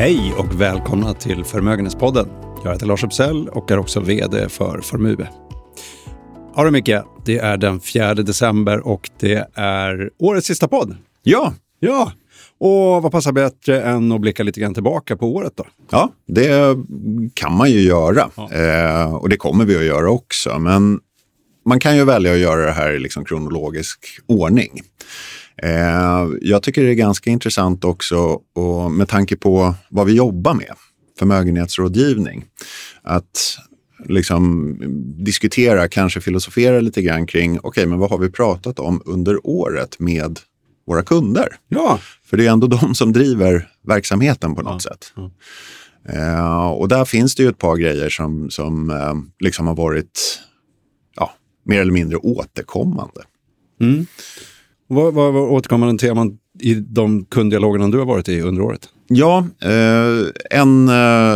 Hej och välkomna till Förmögenhetspodden. Jag heter Lars Uppsell och är också VD för Formue. Ja du Micke, det är den 4 december och det är årets sista podd. Ja, Ja, och vad passar bättre än att blicka lite grann tillbaka på året då? ja det kan man ju göra. Ja. Eh, och det kommer vi att göra också. Men man kan ju välja att göra det här i liksom kronologisk ordning. Eh, jag tycker det är ganska intressant också och med tanke på vad vi jobbar med, förmögenhetsrådgivning, att liksom diskutera, kanske filosofera lite grann kring, okej, men vad har vi pratat om under året med våra kunder? Ja, För det är ändå de som driver verksamheten på något sätt. ja. Eh, och där finns det ju ett par grejer som, som eh, liksom har varit ja, mer eller mindre återkommande. Mm. Vad, vad var återkommande teman i de kunddialogerna du har varit i under året? Ja, eh, en eh,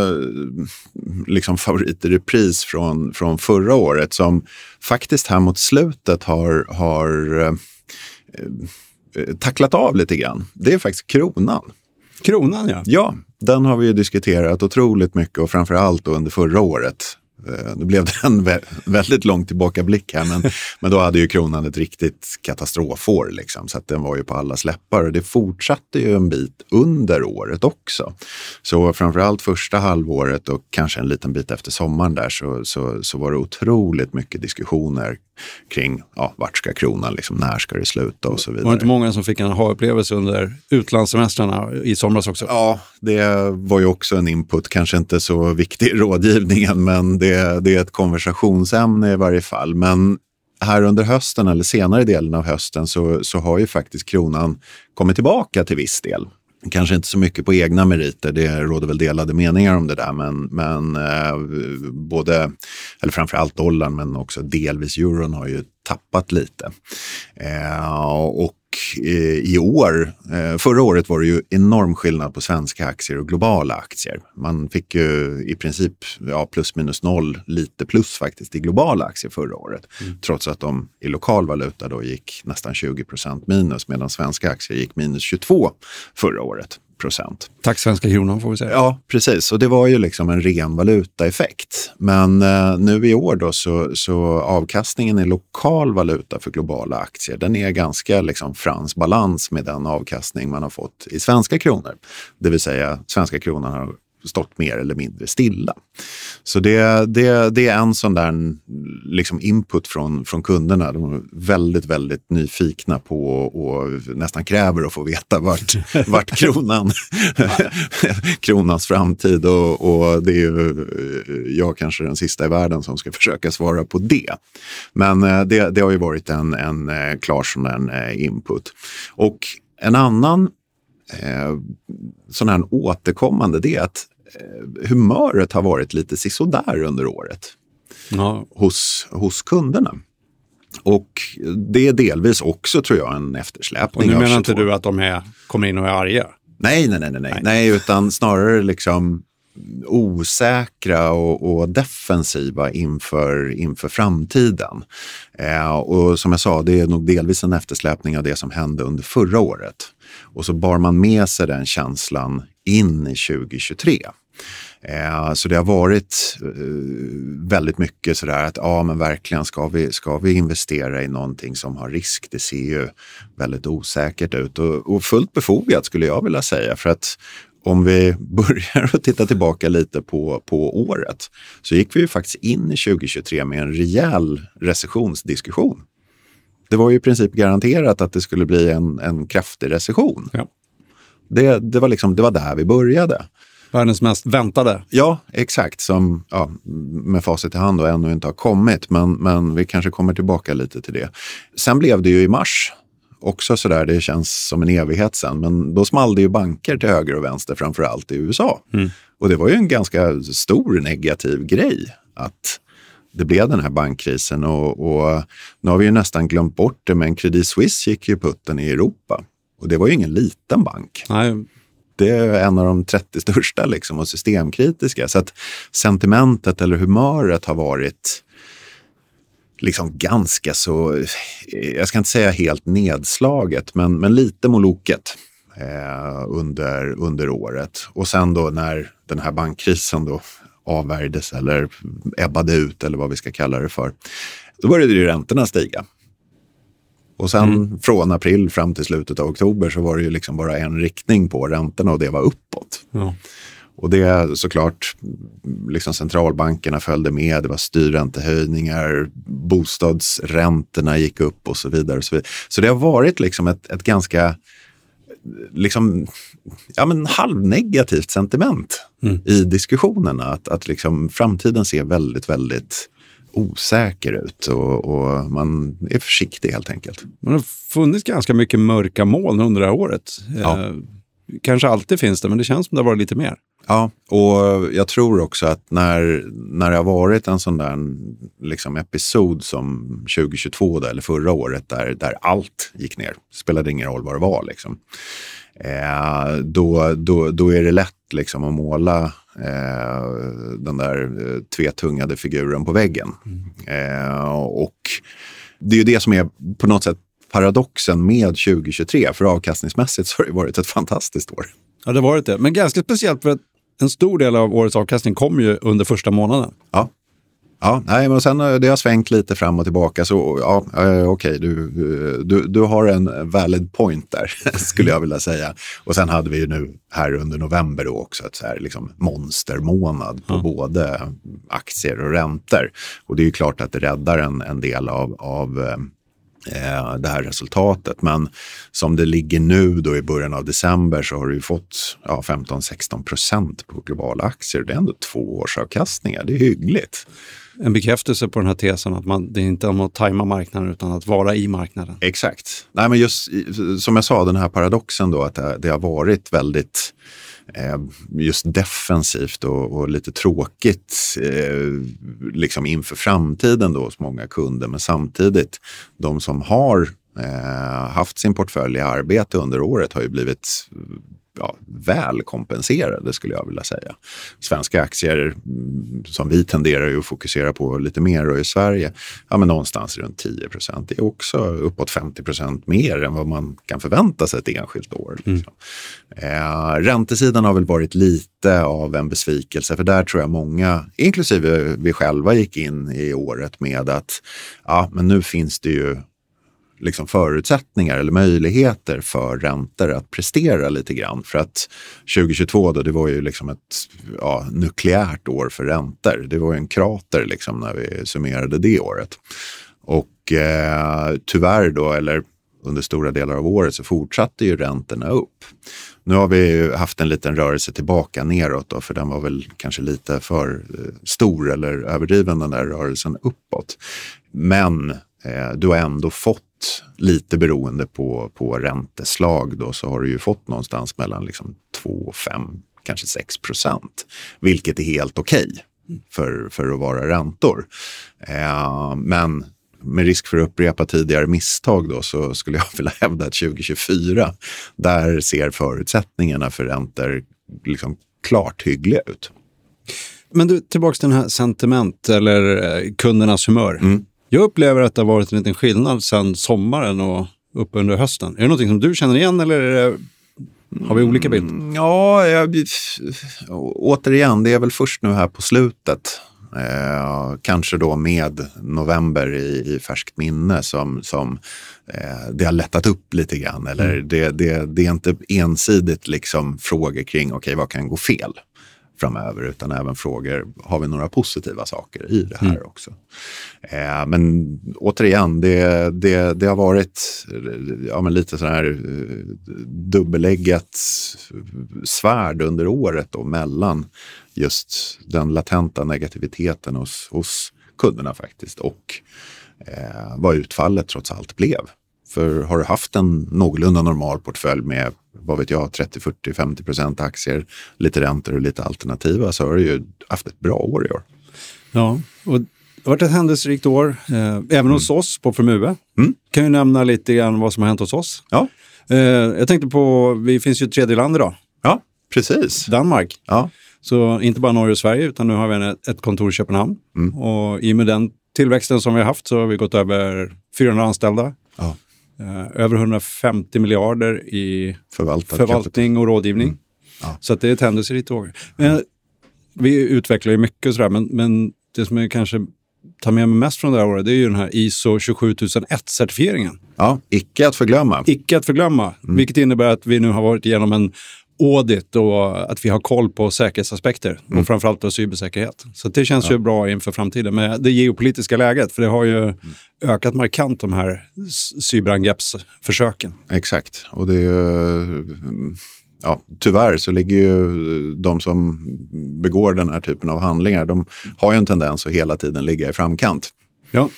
liksom favorit i repris från, från förra året som faktiskt här mot slutet har, har eh, eh, tacklat av lite grann. Det är faktiskt kronan. Kronan ja. Ja, den har vi ju diskuterat otroligt mycket och framför allt under förra året. Eh, Nu blev det en vä- väldigt lång tillbakablick här, men, men då hade ju kronan ett riktigt katastrofår. Liksom, så att den var ju på alla läppar och det fortsatte ju en bit under året också. Så framför allt första halvåret och kanske en liten bit efter sommaren där så, så, så var det otroligt mycket diskussioner kring ja, vart ska kronan, liksom, när ska det sluta och så vidare. Var det inte många som fick en aha-upplevelse under utlandssemestrarna i somras också? Ja, det var ju också en input, kanske inte så viktig i rådgivningen, men det, det är ett konversationsämne i varje fall. Men här under hösten, eller senare delen av hösten, så, så har ju faktiskt kronan kommit tillbaka till viss del. Kanske inte så mycket på egna meriter, det råder väl delade meningar om det där, men, men eh, både, eller framförallt dollarn, men också delvis euron har ju tappat lite. Eh, och i år, eh, förra året var det ju enorm skillnad på svenska aktier och globala aktier. Man fick ju i princip ja, plus minus noll, lite plus faktiskt i globala aktier förra året. Trots att de i lokal valuta då gick nästan 20 procent minus medan svenska aktier gick minus 22 förra året procent. Tack svenska kronan får vi säga. Ja, precis. Och det var ju liksom en ren valutaeffekt. Men eh, nu i år då så, så avkastningen i lokal valuta för globala aktier, den är ganska liksom frans balans med den avkastning man har fått i svenska kronor. Det vill säga svenska kronan har stått mer eller mindre stilla. Så det, det, det är en sån där liksom input från, från kunderna. De är väldigt, väldigt nyfikna på och nästan kräver att få veta vart, vart kronan, kronans framtid och, och det är ju eh, jag kanske den sista i världen som ska försöka svara på det. Men eh, det, det har ju varit en, en eh, klar där eh, input. Och en annan eh, sån här återkommande det är att humöret har varit lite sisådär under året Ja. hos, hos kunderna. Och det är delvis också, tror jag, en Och eftersläpning. nu av menar inte 22. du att de är, kommer in och är arga? Nej, nej, nej, nej, nej. Nej. nej utan snarare liksom osäkra och, och defensiva inför, inför framtiden. Eh, och som jag sa, det är nog delvis en eftersläpning av det som hände under förra året. Och så bar man med sig den känslan in i 2023. Eh, så det har varit eh, väldigt mycket sådär att ja men verkligen ska vi, ska vi investera i någonting som har risk? Det ser ju väldigt osäkert ut och, och fullt befogat skulle jag vilja säga för att om vi börjar att titta tillbaka lite på, på året så gick vi ju faktiskt in i 2023 med en rejäl recessionsdiskussion. Det var ju i princip garanterat att det skulle bli en, en kraftig recession. Ja. Det, det, var liksom, det var där vi började. Världens mest väntade. Ja, exakt. Som ja, med facit i hand och ännu inte har kommit. Men, men vi kanske kommer tillbaka lite till det. Sen blev det ju i mars också sådär, det känns som en evighet sen. Men då small det ju banker till höger och vänster, framför allt i USA. Och det var ju en ganska stor negativ grej att det blev den här bankkrisen. Och, och nu har vi ju nästan glömt bort det, men Credit Suisse gick ju putten i Europa. Och det var ju ingen liten bank Nej, det är en av de 30 största liksom, och systemkritiska. Så att sentimentet eller humöret har varit liksom ganska så, jag ska inte säga helt nedslaget, men, men lite moloket eh, under, under året. Och sen då när den här bankkrisen då avvärjdes eller ebbade ut eller vad vi ska kalla det för, då började ju räntorna stiga. Och sen mm. från april fram till slutet av oktober så var det ju liksom bara en riktning på räntorna och det var uppåt. Ja. Och det såklart, liksom centralbankerna följde med, det var styrräntehöjningar, bostadsräntorna gick upp och så vidare. Och så, vidare. så det har varit liksom ett, ett ganska liksom, ja, men halvnegativt sentiment mm. i diskussionerna. Att, att liksom framtiden ser väldigt, väldigt osäker ut och, och, man är försiktig helt enkelt. Det har funnits ganska mycket mörka moln under det här året. Ja. Kanske alltid finns det, men det känns som det har varit lite mer. Ja, och jag tror också att när, när det har varit en sån där liksom, episod som 2022 då, eller förra året där, där allt gick ner, spelade ingen roll vad det var, liksom, eh, då, då, då är det lätt liksom, att måla eh, den där eh, tvetungade figuren på väggen. Mm. Eh, och det är ju det som är på något sätt paradoxen med 2023, för avkastningsmässigt så har det varit ett fantastiskt år. Ja, det har varit det. Men ganska speciellt för att en stor del av årets avkastning kom ju under första månaden. Ja. Ja, nej, men sen det har svängt lite fram och tillbaka. Så ja, okej, okay, du, du, du har en valid point där, skulle jag vilja säga. Och sen hade vi ju nu här under november då också ett så här liksom monstermånad på ja. både aktier och räntor. Och det är ju klart att det räddar en, en del av, av eh, det här resultatet. Men som det ligger nu då i början av december så har du fått ja, 15-16 procent på globala aktier. Det är ändå två årsavkastningar. Det är hyggligt. En bekräftelse på den här tesen att man, det är inte om att tajma marknaden utan att vara i marknaden. Exakt. Nej, men just som jag sa, den här paradoxen då att det, det har varit väldigt Eh, just defensivt och, och lite tråkigt eh, liksom inför framtiden då hos många kunder. Men samtidigt, de som har eh, haft sin portfölj i arbete under året har ju blivit ja, väl kompenserade skulle jag vilja säga. Svenska aktier mm, som vi tenderar ju att fokusera på lite mer och i Sverige, ja men någonstans runt 10 procent. Det är också uppåt 50 procent mer än vad man kan förvänta sig ett enskilt år. Mm. Liksom. Eh, räntesidan har väl varit lite av en besvikelse, för där tror jag många, inklusive vi själva, gick in i året med att ja, men nu finns det ju liksom förutsättningar eller möjligheter för räntor att prestera lite grann. För att 2022 då, det var ju liksom ett ja, nukleärt år för räntor. Det var ju en krater liksom när vi summerade det året. Och eh, tyvärr då, eller under stora delar av året så fortsatte ju räntorna upp. Nu har vi haft en liten rörelse tillbaka neråt då, för den var väl kanske lite för eh, stor eller överdriven den där rörelsen uppåt. Men eh, du har ändå fått lite beroende på, på ränteslag då, så har du ju fått någonstans mellan liksom 2 och 5, kanske 6 procent. Vilket är helt okej okay för, för att vara räntor. Eh, men med risk för att upprepa tidigare misstag då, så skulle jag vilja hävda att 2024, där ser förutsättningarna för räntor liksom klart hyggliga ut. Men du, tillbaka till den här sentiment eller eh, kundernas humör. Mm. Jag upplever att det har varit en liten skillnad sedan sommaren och upp under hösten. Är det någonting som du känner igen eller det, har vi olika bild? Mm, ja, jag, återigen, det är väl först nu här på slutet. Eh, kanske då med november i, i färskt minne som, som eh, det har lättat upp lite grann. Eller mm. det, det, det är inte ensidigt liksom frågor kring, okej, okay, vad kan gå fel? Framöver utan även frågor, har vi några positiva saker i det här mm. också? Eh, men återigen, det, det, det har varit ja, lite så här eh, dubbeläggat svärd under året då, mellan just den latenta negativiteten hos, hos kunderna faktiskt och eh, vad utfallet trots allt blev. För har du haft en någorlunda normal portfölj med vad vet jag, 30, 40, 50 procent aktier, lite räntor och lite alternativa så har du ju haft ett bra år i år. Ja, och det har varit ett händelserikt år, eh, även mm. hos oss på Formue. Mm. Kan ju nämna lite grann vad som har hänt hos oss. Ja. Eh, jag tänkte på, vi finns ju ett tredje land idag. Ja, precis. Danmark. Ja. Så inte bara Norge och Sverige, utan nu har vi ett, ett kontor i Köpenhamn. Mm. Och i och med den tillväxten som vi har haft så har vi gått över 400 anställda. Ja. Eh, över 150 miljarder i Förvaltat förvaltning och rådgivning. Mm. Ja. Så att det är ett händelserikt år. Men vi utvecklar ju mycket och sådär, men, men det som jag kanske tar med mig mest från det här året det är ju den här ISO 27001-certifieringen. Ja, icke att förglömma. Icke att förglömma, mm. vilket innebär att vi nu har varit igenom en audit och att vi har koll på säkerhetsaspekter mm. och framförallt då cybersäkerhet. Så det känns ja. ju bra inför framtiden med det geopolitiska läget, för det har ju mm. ökat markant de här cyberangreppsförsöken. Exakt, och det är ja, tyvärr så ligger ju de som begår den här typen av handlingar, de har ju en tendens att hela tiden ligga i framkant. Ja.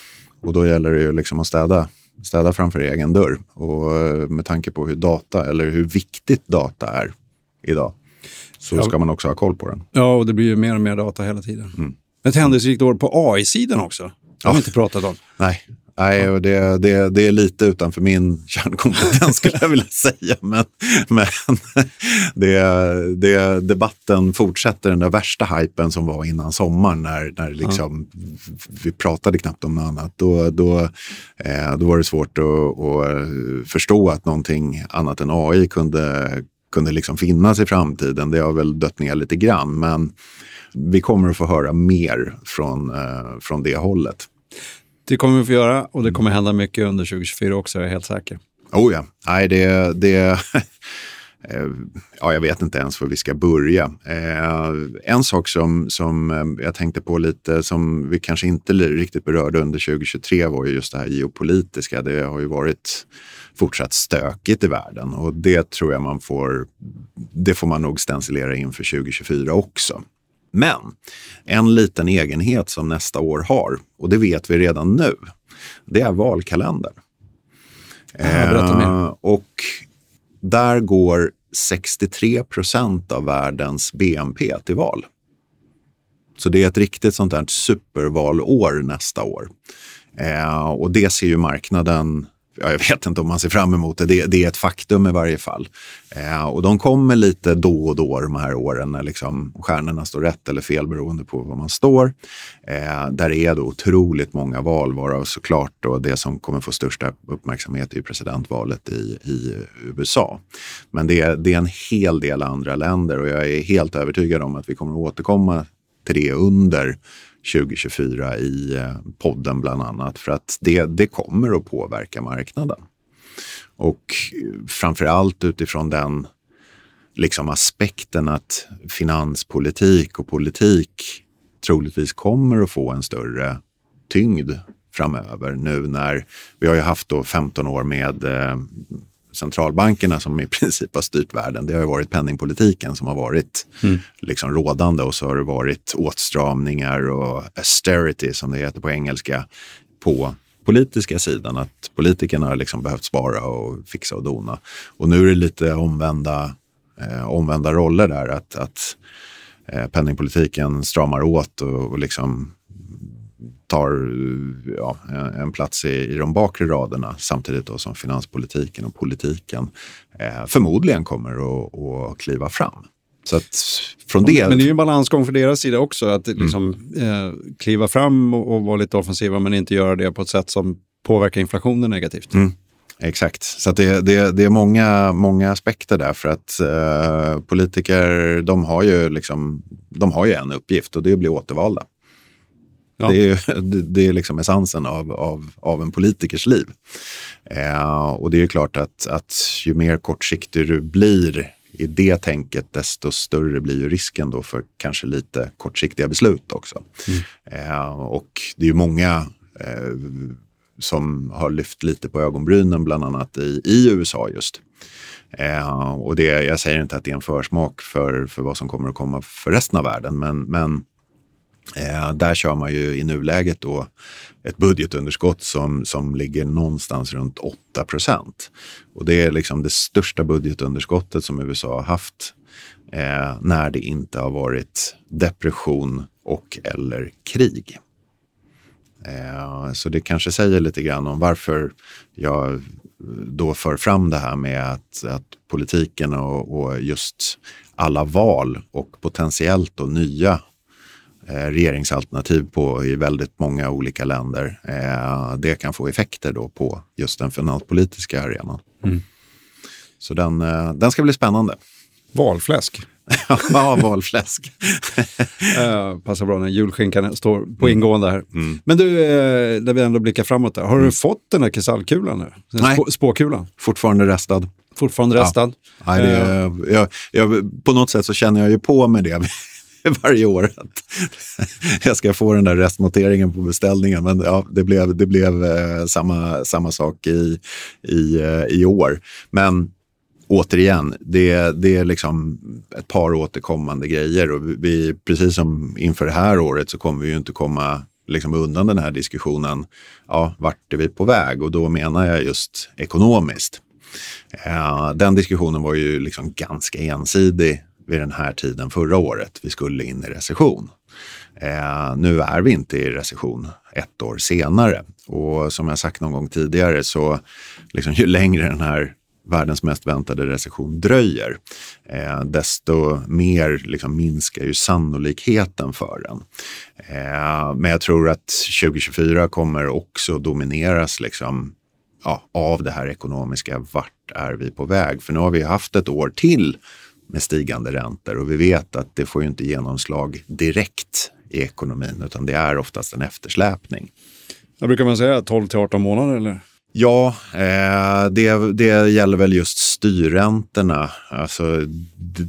Och då gäller det ju liksom att städa, städa framför egen dörr. Och eh, med tanke på hur data, eller hur viktigt data är idag, så ska man också ha koll på den. Ja, och det blir ju mer och mer data hela tiden. Mm. Ett händelserikt år på AI-sidan också. Det har ja. vi inte pratat om. Nej, Nej, och det, det, det är lite utanför min kärnkompetens skulle jag vilja säga. Men, men det, det, debatten fortsätter den där värsta hypen som var innan sommaren när, när liksom, ja. vi pratade knappt om något annat. Då, då, eh, då var det svårt att, att förstå att någonting annat än AI kunde, kunde liksom finnas i framtiden. Det har väl dött ner lite grann, men vi kommer att få höra mer från, eh, från det hållet. Det kommer vi få göra och det kommer hända mycket under 2024 också, jag är helt säker. Oh ja, nej det... det eh, ja, jag vet inte ens var vi ska börja. Eh, en sak som, som eh, jag tänkte på lite, som vi kanske inte riktigt berörde under 2023 var ju just det här geopolitiska. Det har ju varit fortsatt stökigt i världen och det tror jag man får, det får man nog stencilera in för 2024 också. Men en liten egenhet som nästa år har, och det vet vi redan nu, det är valkalendern. Eh, och där går 63 procent av världens BNP till val. Så det är ett riktigt sånt där supervalår nästa år. Eh, och det ser ju marknaden jag vet inte om man ser fram emot det. Det, det är ett faktum i varje fall. Eh, och de kommer lite då och då de här åren när liksom stjärnorna står rätt eller fel beroende på var man står. Eh, där är det otroligt många val, varav såklart då det som kommer få största uppmärksamhet är presidentvalet i, i USA. Men det, det är en hel del andra länder och jag är helt övertygad om att vi kommer att återkomma till det under 2024 i eh, podden bland annat för att det, det kommer att påverka marknaden. Och eh, framför allt utifrån den liksom aspekten att finanspolitik och politik troligtvis kommer att få en större tyngd framöver nu när vi har ju haft då 15 år med eh, centralbankerna som i princip har styrt världen. Det har ju varit penningpolitiken som har varit mm. liksom rådande och så har det varit åtstramningar och austerity som det heter på engelska på politiska sidan. Att politikerna har liksom behövt spara och fixa och dona. Och nu är det lite omvända, eh, omvända roller där. Att, att eh, penningpolitiken stramar åt och, och liksom tar ja, en plats i, i de bakre raderna samtidigt då som finanspolitiken och politiken eh, förmodligen kommer att, att kliva fram. Så att från det... Men det är ju en balansgång för deras sida också, att mm. liksom, eh, kliva fram och, och, vara lite offensiva men inte göra det på ett sätt som påverkar inflationen negativt. Mm. Exakt, så det, det, det, är många, många aspekter där för att eh, politiker de har, ju liksom, de har ju en uppgift och det är att bli återvalda. Ja. Det, är, det är liksom essensen av, av, av en politikers liv. Eh, och det är klart att, att ju mer kortsiktig du blir i det tänket, desto större blir ju risken då för kanske lite kortsiktiga beslut också. Mm. Eh, och det är ju många eh, som har lyft lite på ögonbrynen, bland annat i, i USA just. Eh, och det, jag säger inte att det är en försmak för, för vad som kommer att komma för resten av världen, men, men Eh, där kör man ju i nuläget då ett budgetunderskott som, som ligger någonstans runt 8 procent. Och det är liksom det största budgetunderskottet som USA har haft eh, när det inte har varit depression och eller krig. Eh, så det kanske säger lite grann om varför jag då för fram det här med att, att politiken och, och just alla val och potentiellt och nya regeringsalternativ på i väldigt många olika länder. Eh, det kan få effekter då på just den finanspolitiska arenan. Mm. Så den, eh, den ska bli spännande. Valfläsk. ja, valfläsk. uh, passar bra när julskinkan står på mm. ingående här. Mm. Men du, eh, när vi ändå blickar framåt, där, har du mm. fått den här kristallkulan nu? Den Nej, spå spåkulan? fortfarande restad. Fortfarande restad? Ja. Nej, det, jag, jag, på något sätt så känner jag ju på med det varje år. Att jag ska få den där restnoteringen på beställningen. Men ja, det blev, det blev eh, samma, samma sak i, i, eh, i år. Men återigen, det, det är liksom ett par återkommande grejer. Och vi, precis som inför det här året så kommer vi ju inte komma liksom undan den här diskussionen. Ja, vart är vi på väg? Och då menar jag just ekonomiskt. Eh, den diskussionen var ju liksom ganska ensidig vid den här tiden förra året. Vi skulle in i recession. Eh, nu är vi inte i recession ett år senare. Och som jag sagt någon gång tidigare så liksom, ju längre den här världens mest väntade recession dröjer, eh, desto mer liksom, minskar ju sannolikheten för den. Eh, men jag tror att 2024 kommer också domineras liksom, ja, av det här ekonomiska. Vart är vi på väg? För nu har vi haft ett år till med stigande räntor och vi vet att det får ju inte genomslag direkt i ekonomin utan det är oftast en eftersläpning. Vad brukar man säga, 12 till 18 månader eller? Ja, eh, det, det gäller väl just styrräntorna. Alltså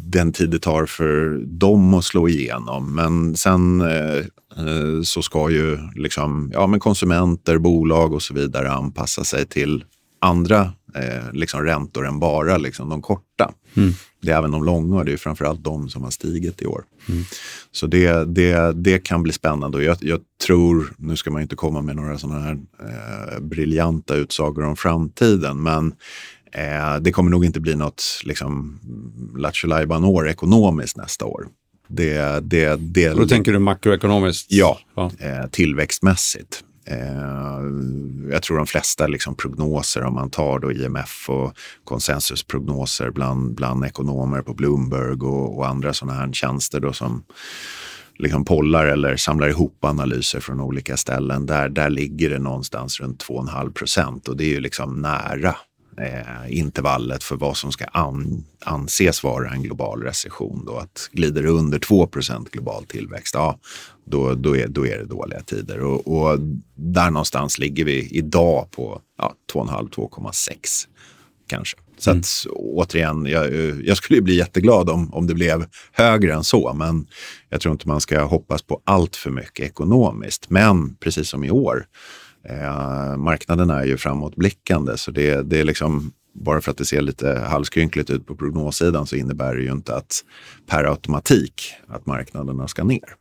den tid det tar för dem att slå igenom. Men sen eh, eh, så ska ju liksom, ja, men konsumenter, bolag och så vidare anpassa sig till andra eh, liksom räntor än bara liksom de korta. Mm. Det är även de långa och det är framförallt de som har stigit i år. Mm. Så det, det, det kan bli spännande och jag, jag, tror, nu ska man inte komma med några sådana här eh, briljanta utsagor om framtiden, men eh, det kommer nog inte bli något liksom, år ekonomiskt nästa år. Det, det, det, och då tänker du makroekonomiskt? Ja, ja. Eh, tillväxtmässigt. Eh, jag tror de flesta liksom prognoser, om man tar då IMF och konsensusprognoser bland, bland ekonomer på Bloomberg och, och andra sådana här tjänster då som liksom pollar eller samlar ihop analyser från olika ställen. Där, där ligger det någonstans runt 2,5 procent och det är ju liksom nära eh, intervallet för vad som ska an, anses vara en global recession. Då. Att glider det under 2 procent global tillväxt, ja, då, då, är, då är det dåliga tider. Och, och där någonstans ligger vi idag på ja, 2,5-2,6 kanske. Så mm. att återigen, jag, jag skulle bli jätteglad om, om det blev högre än så, men jag tror inte man ska hoppas på allt för mycket ekonomiskt. Men precis som i år, eh, marknaden är ju framåtblickande, så det, det är liksom bara för att det ser lite halvskrynkligt ut på prognossidan så innebär det ju inte att per automatik att marknaderna ska ner.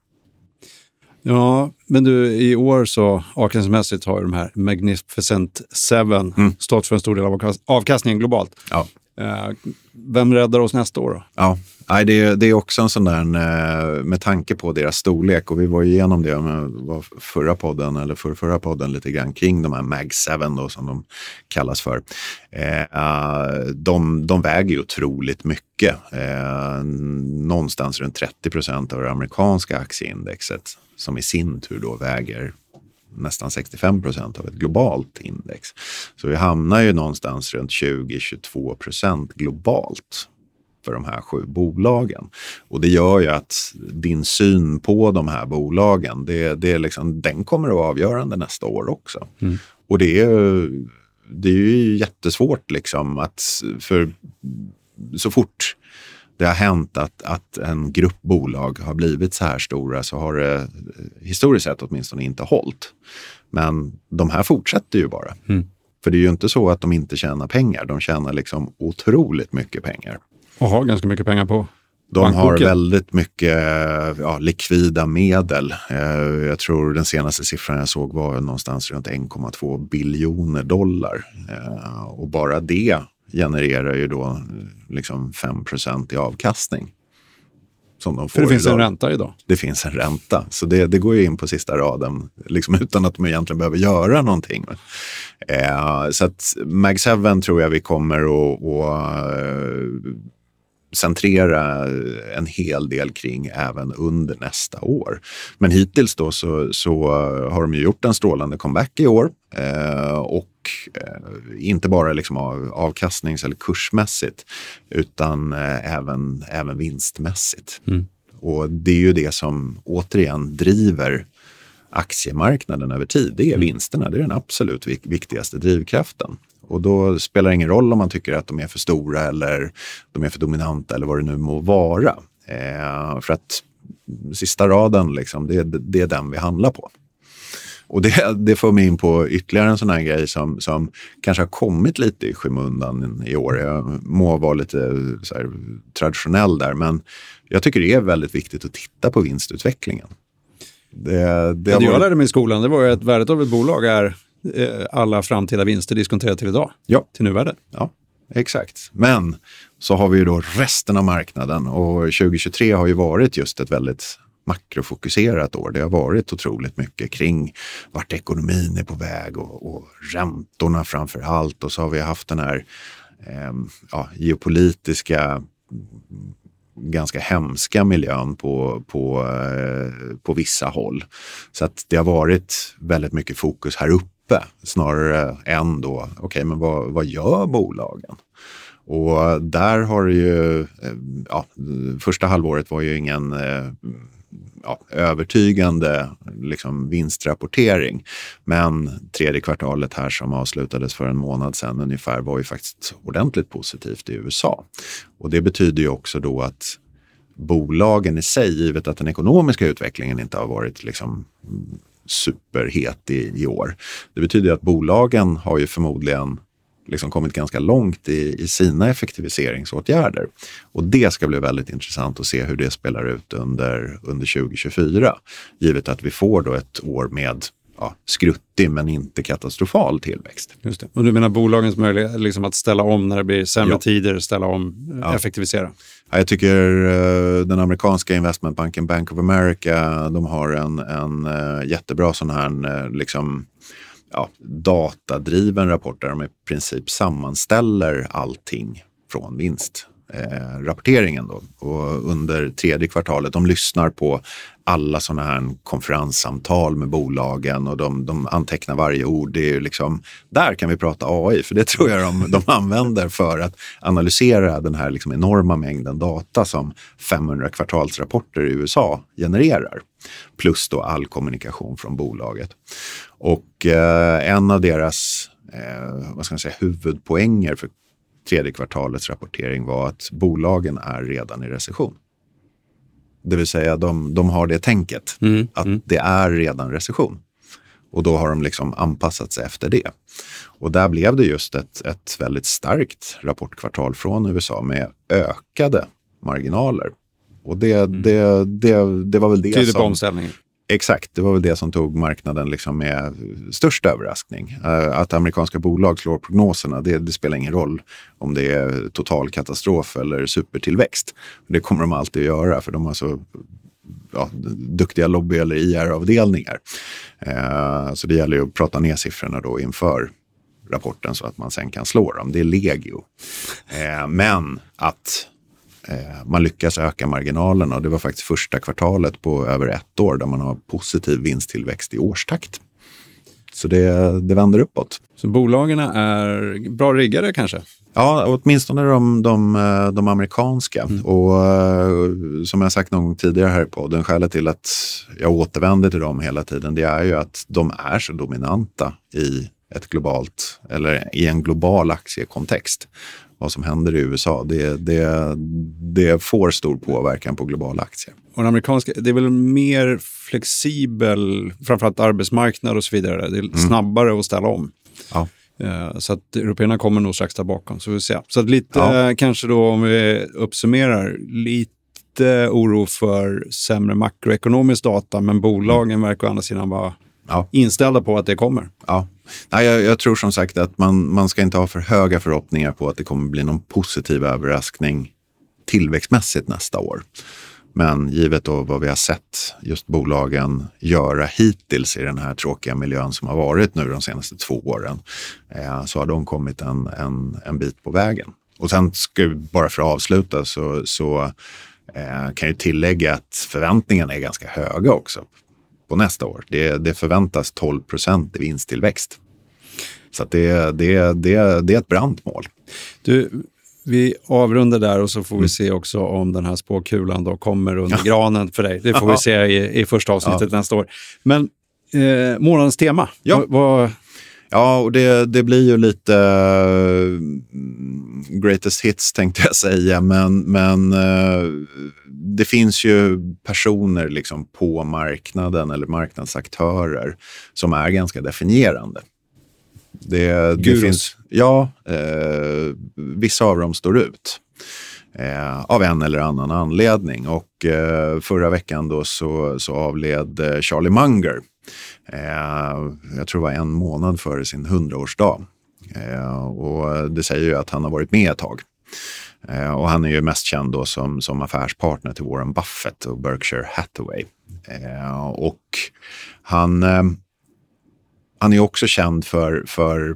Ja, men du, i år så avkastningsmässigt har ju de här Magnificent Seven mm. stått för en stor del av avkastningen globalt. Ja. Eh, vem räddar oss nästa år då? Ja, Nej, det, är, det är också en sån där, eh, med tanke på deras storlek, och vi var igenom det med förra podden, eller för förra podden lite grann kring de här Mag 7 då, som de kallas för. Eh, de, de väger ju otroligt mycket. Någonstans runt 30 procent av det amerikanska aktieindexet som i sin tur då väger nästan 65 procent av ett globalt index. Så vi hamnar ju någonstans runt 20-22 procent globalt för de här sju bolagen. Och det gör ju att din syn på de här bolagen, det, det är liksom, den kommer att vara avgörande nästa år också. Mm. Och det är, det är ju jättesvårt liksom att, för så fort det har hänt att, att en grupp bolag har blivit så här stora så har det historiskt sett åtminstone inte hållit. Men de här fortsätter ju bara. Mm. För det är ju inte så att de inte tjänar pengar. De tjänar liksom otroligt mycket pengar. Och har ganska mycket pengar på de bankboken. har väldigt mycket ja, likvida medel. Eh, jag tror den senaste siffran jag såg var någonstans runt 1,2 biljoner dollar. Eh, och bara det genererar ju då liksom 5% i avkastning. Som de får För det finns idag. en ränta idag? Det finns en ränta, så det, det går ju in på sista raden liksom utan att de egentligen behöver göra någonting. Eh, så att Mag 7 tror jag vi kommer att centrera en hel del kring även under nästa år. Men hittills då så, så har de ju gjort en strålande comeback i år eh, och eh, inte bara liksom av, avkastnings eller kursmässigt utan eh, även, även vinstmässigt. Mm. Och det är ju det som återigen driver aktiemarknaden över tid. Det är mm. vinsterna, det är den absolut viktigaste drivkraften. Och då spelar det ingen roll om man tycker att de är för stora eller de är för dominanta eller vad det nu må vara. Eh, för att sista raden, liksom, det, det, är den vi handlar på. Och det, det får mig in på ytterligare en sån här grej som, som kanske har kommit lite i skymundan i år. Jag må vara lite här, traditionell där, men jag tycker det är väldigt viktigt att titta på vinstutvecklingen. Det, det, det jag lärde mig i skolan det var ju att värdet av ett bolag är alla framtida vinster diskonterade till idag, ja. till nuvärde. Ja, exakt. Men så har vi ju då resten av marknaden och 2023 har ju varit just ett väldigt makrofokuserat år. Det har varit otroligt mycket kring vart ekonomin är på väg och, och räntorna framför allt. Och så har vi haft den här eh, ja, geopolitiska ganska hemska miljön på, på, eh, på vissa håll. Så att det har varit väldigt mycket fokus här uppe uppe snarare än då, okej, okay, men vad, vad gör bolagen? Och där har det ju, eh, ja, första halvåret var ju ingen eh, ja, övertygande liksom, vinstrapportering. Men tredje kvartalet här som avslutades för en månad sedan ungefär var ju faktiskt ordentligt positivt i USA. Och det betyder ju också då att bolagen i sig, givet att den ekonomiska utvecklingen inte har varit liksom superhet i, i år. Det betyder att bolagen har ju förmodligen liksom kommit ganska långt i, i, sina effektiviseringsåtgärder. Och det ska bli väldigt intressant att se hur det spelar ut under, under 2024. Givet att vi får då ett år med ja, skruttig men inte katastrofal tillväxt. Just det. Och du menar bolagens möjlighet liksom att ställa om när det blir sämre ja. tider, ställa om, ja. effektivisera? Ja, jag tycker uh, den amerikanska investmentbanken Bank of America, de har en, en uh, jättebra sån här liksom, ja, datadriven rapport där de i princip sammanställer allting från vinst eh, rapporteringen då. Och under tredje kvartalet, de lyssnar på alla sådana här konferenssamtal med bolagen och de, de antecknar varje ord. Det är liksom, där kan vi prata AI, för det tror jag de, de använder för att analysera den här liksom enorma mängden data som 500 kvartalsrapporter i USA genererar. Plus då all kommunikation från bolaget. Och eh, en av deras eh, vad ska man säga, huvudpoänger för tredje kvartalets rapportering var att bolagen är redan i recession. Det vill säga de, de har det tänket mm, att mm. det är redan recession. Och då har de liksom anpassat sig efter det. Och där blev det just ett, ett väldigt starkt rapportkvartal från USA med ökade marginaler. Och det, mm. det, det, det var väl det Tyder som... på omställningen. Exakt, det var väl det som tog marknaden liksom med störst överraskning. Eh, att amerikanska bolag slår prognoserna, det, det, spelar ingen roll om det är total katastrof eller supertillväxt. Det kommer de alltid att göra, för de har så ja, duktiga lobby eller IR-avdelningar. Eh, så det gäller ju att prata ner siffrorna då inför rapporten så att man sen kan slå dem. Det är legio. Eh, men att man lyckas öka marginalerna och det var faktiskt första kvartalet på över ett år där man har positiv vinsttillväxt i årstakt. Så det, det vänder uppåt. Så bolagen är bra riggade kanske? Ja, åtminstone de, de, de amerikanska. Mm. Och eh, som jag sagt någon gång tidigare här på den skälet till att jag återvänder till dem hela tiden, det är ju att de är så dominanta i ett globalt eller i en global aktiekontext vad som händer i USA. Det, det, det får stor påverkan på globala aktier. Och den amerikanska, det är väl mer flexibel, framförallt arbetsmarknad och så vidare. Det är mm. snabbare att ställa om. Ja. Uh, så att européerna kommer nog strax där bakom. Så vi se. Så att lite, ja. uh, kanske då om vi uppsummerar, lite oro för sämre makroekonomisk data, men bolagen mm. verkar å andra sidan vara ja. inställda på att det kommer. Ja, Nej, jag, jag, tror som sagt att man, man ska inte ha för höga förhoppningar på att det kommer bli någon positiv överraskning tillväxtmässigt nästa år. Men givet då vad vi har sett just bolagen göra hittills i den här tråkiga miljön som har varit nu de senaste två åren, eh, så har de kommit en, en, en bit på vägen. Och sen ska, bara för att avsluta så, så eh, kan jag tillägga att förväntningarna är ganska höga också på nästa år. Det, det förväntas 12 procent i vinsttillväxt. Så det, det, det, det är ett brant mål. Du, vi avrundar där och så får vi mm. se också om den här spåkulan då kommer under granen för dig. Det får vi se i, i första avsnittet ja. nästa år. Men eh, månadens tema, ja. vad, Ja, och det, det blir ju lite uh, greatest hits tänkte jag säga, men, men uh, det finns ju personer liksom på marknaden eller marknadsaktörer som är ganska definierande. Det, det finns, ja, uh, vissa av dem står ut. Eh, av en eller annan anledning. Och eh, förra veckan då så, så avled Charlie Munger Eh, Eh, jag tror det var en månad före sin hundraårsdag. Eh, och det säger ju att han har varit med ett tag. Eh, och han är ju mest känd då som, som affärspartner till Warren Buffett och Berkshire Hathaway. Eh, och han, eh, han är också känd för, för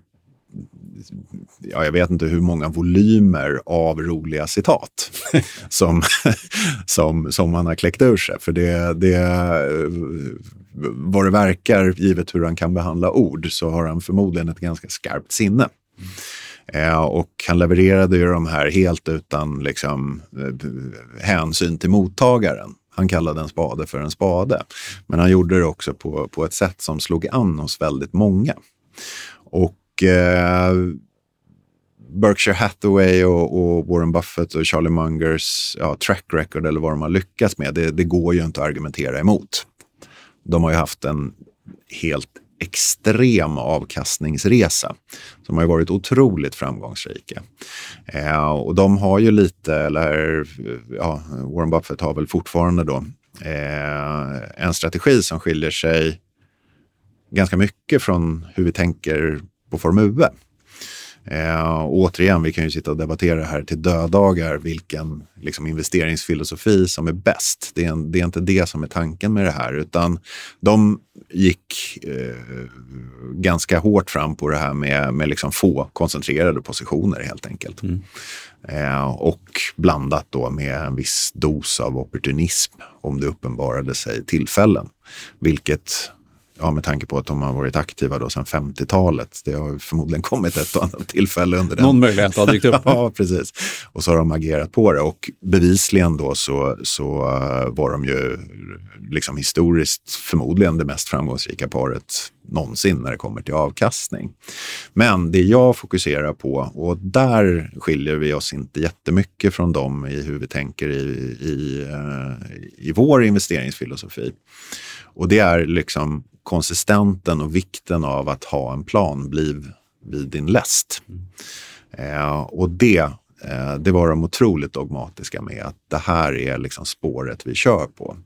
ja, jag vet inte hur många volymer av roliga citat som, som, som han har kläckt ur sig. För det, det, vad det verkar, givet hur han kan behandla ord, så har han förmodligen ett ganska skarpt sinne. Eh, och han levererade ju de här helt utan liksom, eh, hänsyn till mottagaren. Han kallade en spade för en spade. Men han gjorde det också på, på ett sätt som slog an hos väldigt många. Och eh, Berkshire Hathaway och, och, Warren Buffett och Charlie Mungers ja, track record eller vad de har lyckats med, det, det går ju inte att argumentera emot. De har ju haft en helt extrem avkastningsresa som har varit otroligt framgångsrika. Eh, och de har ju lite, eller ja, Warren Buffett har väl fortfarande då eh, en strategi som skiljer sig ganska mycket från hur vi tänker på Formue. Eh, återigen, vi kan ju sitta och debattera här till dödagar vilken liksom, investeringsfilosofi som är bäst. Det är, en, det är, inte det som är tanken med det här, utan de gick eh, ganska hårt fram på det här med, med liksom få koncentrerade positioner helt enkelt. Mm. Eh, och blandat då med en viss dos av opportunism om det uppenbarade sig tillfällen. Vilket ja, med tanke på att de har varit aktiva då sedan 50-talet. Det har förmodligen kommit ett och annat tillfälle under den. Någon möjlighet har dykt upp. ja, precis. Och så har de agerat på det och bevisligen då så, så uh, var de ju liksom historiskt förmodligen det mest framgångsrika paret någonsin när det kommer till avkastning. Men det jag fokuserar på, och där skiljer vi oss inte jättemycket från dem i hur vi tänker i, i, uh, i vår investeringsfilosofi. Och det är liksom konsistenten och vikten av att ha en plan blir vid din läst. Eh, och det, eh, det var de otroligt dogmatiska med, att det här är liksom spåret vi kör på.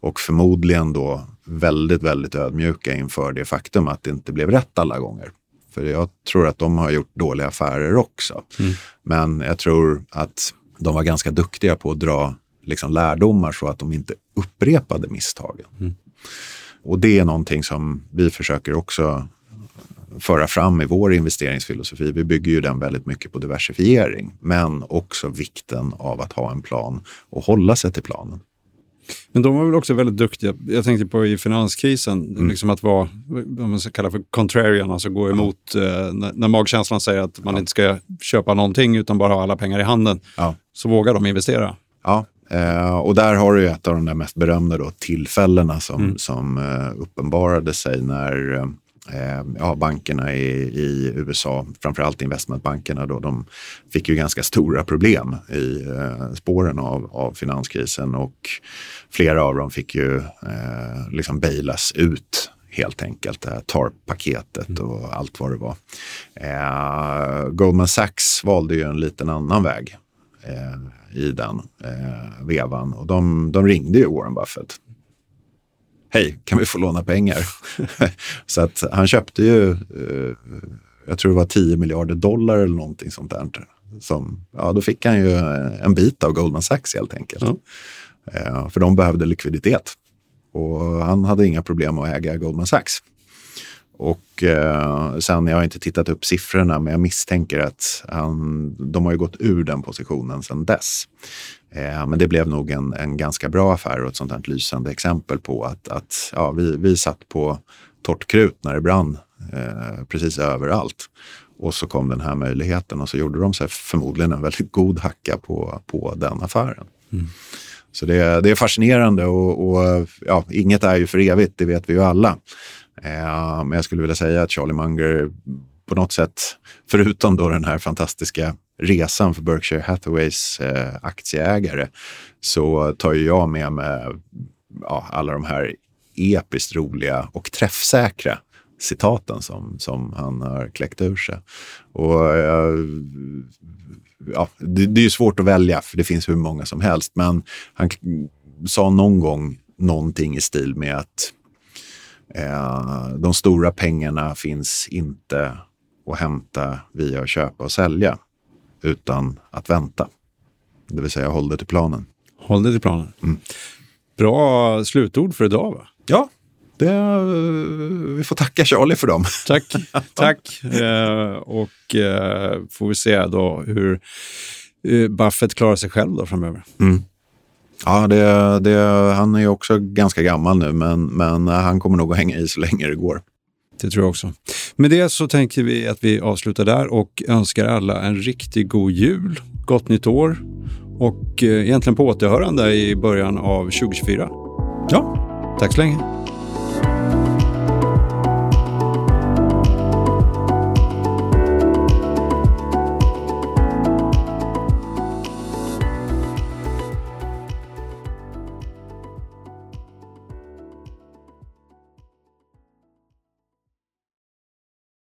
Och förmodligen då väldigt, väldigt ödmjuka inför det faktum att det inte blev rätt alla gånger. För jag tror att de har gjort dåliga affärer också. Mm. Men jag tror att de var ganska duktiga på att dra liksom lärdomar så att de inte upprepade misstagen. Mm. Och det är någonting som vi försöker också föra fram i vår investeringsfilosofi. Vi bygger ju den väldigt mycket på diversifiering, men också vikten av att ha en plan och hålla sig till planen. Men de var väl också väldigt duktiga, jag tänkte på i finanskrisen, mm. liksom att vara, vad man ska kalla för contrarian, alltså gå emot ja. eh, när, när, magkänslan säger att man ja. inte ska köpa någonting utan bara ha alla pengar i handen. Ja. Så vågar de investera. Ja, Eh, och där har du ett av de mest berömda då, tillfällena som, mm. som eh, uppenbarade sig när eh, ja, bankerna i, i USA, framförallt investmentbankerna, då, de fick ju ganska stora problem i eh, spåren av, av finanskrisen och flera av dem fick ju eh, liksom bailas ut helt enkelt. Det här TARP-paketet mm. och allt vad det var. Eh, Goldman Sachs valde ju en liten annan väg. Eh, i den eh, vevan. Och de, de ringde ju Warren Buffett. Hej, kan vi få låna pengar? så att han köpte ju, eh, jag tror det var 10 miljarder dollar eller någonting sånt där. Som, ja, då fick han ju en bit av Goldman Sachs helt enkelt. Mm. Eh, för de behövde likviditet. Och han hade inga problem att äga Goldman Sachs. Och eh, sen, jag har inte tittat upp siffrorna, men jag misstänker att han, de har ju gått ur den positionen sen dess. Eh, men det blev nog en, en ganska bra affär och ett sånt här lysande exempel på att, att ja, vi, vi satt på torrt krut när det brann eh, precis överallt. Och så kom den här möjligheten och så gjorde de sig förmodligen en väldigt god hacka på, på den affären. Mm. Så det, det är fascinerande och, och, ja, inget är ju för evigt, det vet vi ju alla. Eh, men jag skulle vilja säga att Charlie Munger på något sätt, förutom då den här fantastiska resan för Berkshire Hathaways eh, aktieägare, så tar ju jag med mig ja, alla de här episkt roliga och träffsäkra citaten som, som han har kläckt ur sig. Och, eh, ja, det, det är svårt att välja, för det finns hur många som helst. Men han sa någon gång någonting i stil med att eh, de stora pengarna finns inte att hämta via att köpa och sälja, utan att vänta. Det vill säga håll det till planen. Håll det till planen. Mm. Bra slutord för idag va? Ja, det, vi får tacka Charlie för dem. Tack. tack. Eh, och eh, får vi se då hur eh, Buffett klarar sig själv då framöver. Mm. Ja, det, det, han är ju också ganska gammal nu, men, men han kommer nog att hänga i så länge det går. Det tror jag också. Med det så tänker vi att vi avslutar där och önskar alla en riktigt god jul, gott nytt år och egentligen på återhörande i början av 2024. Ja. Tack så länge.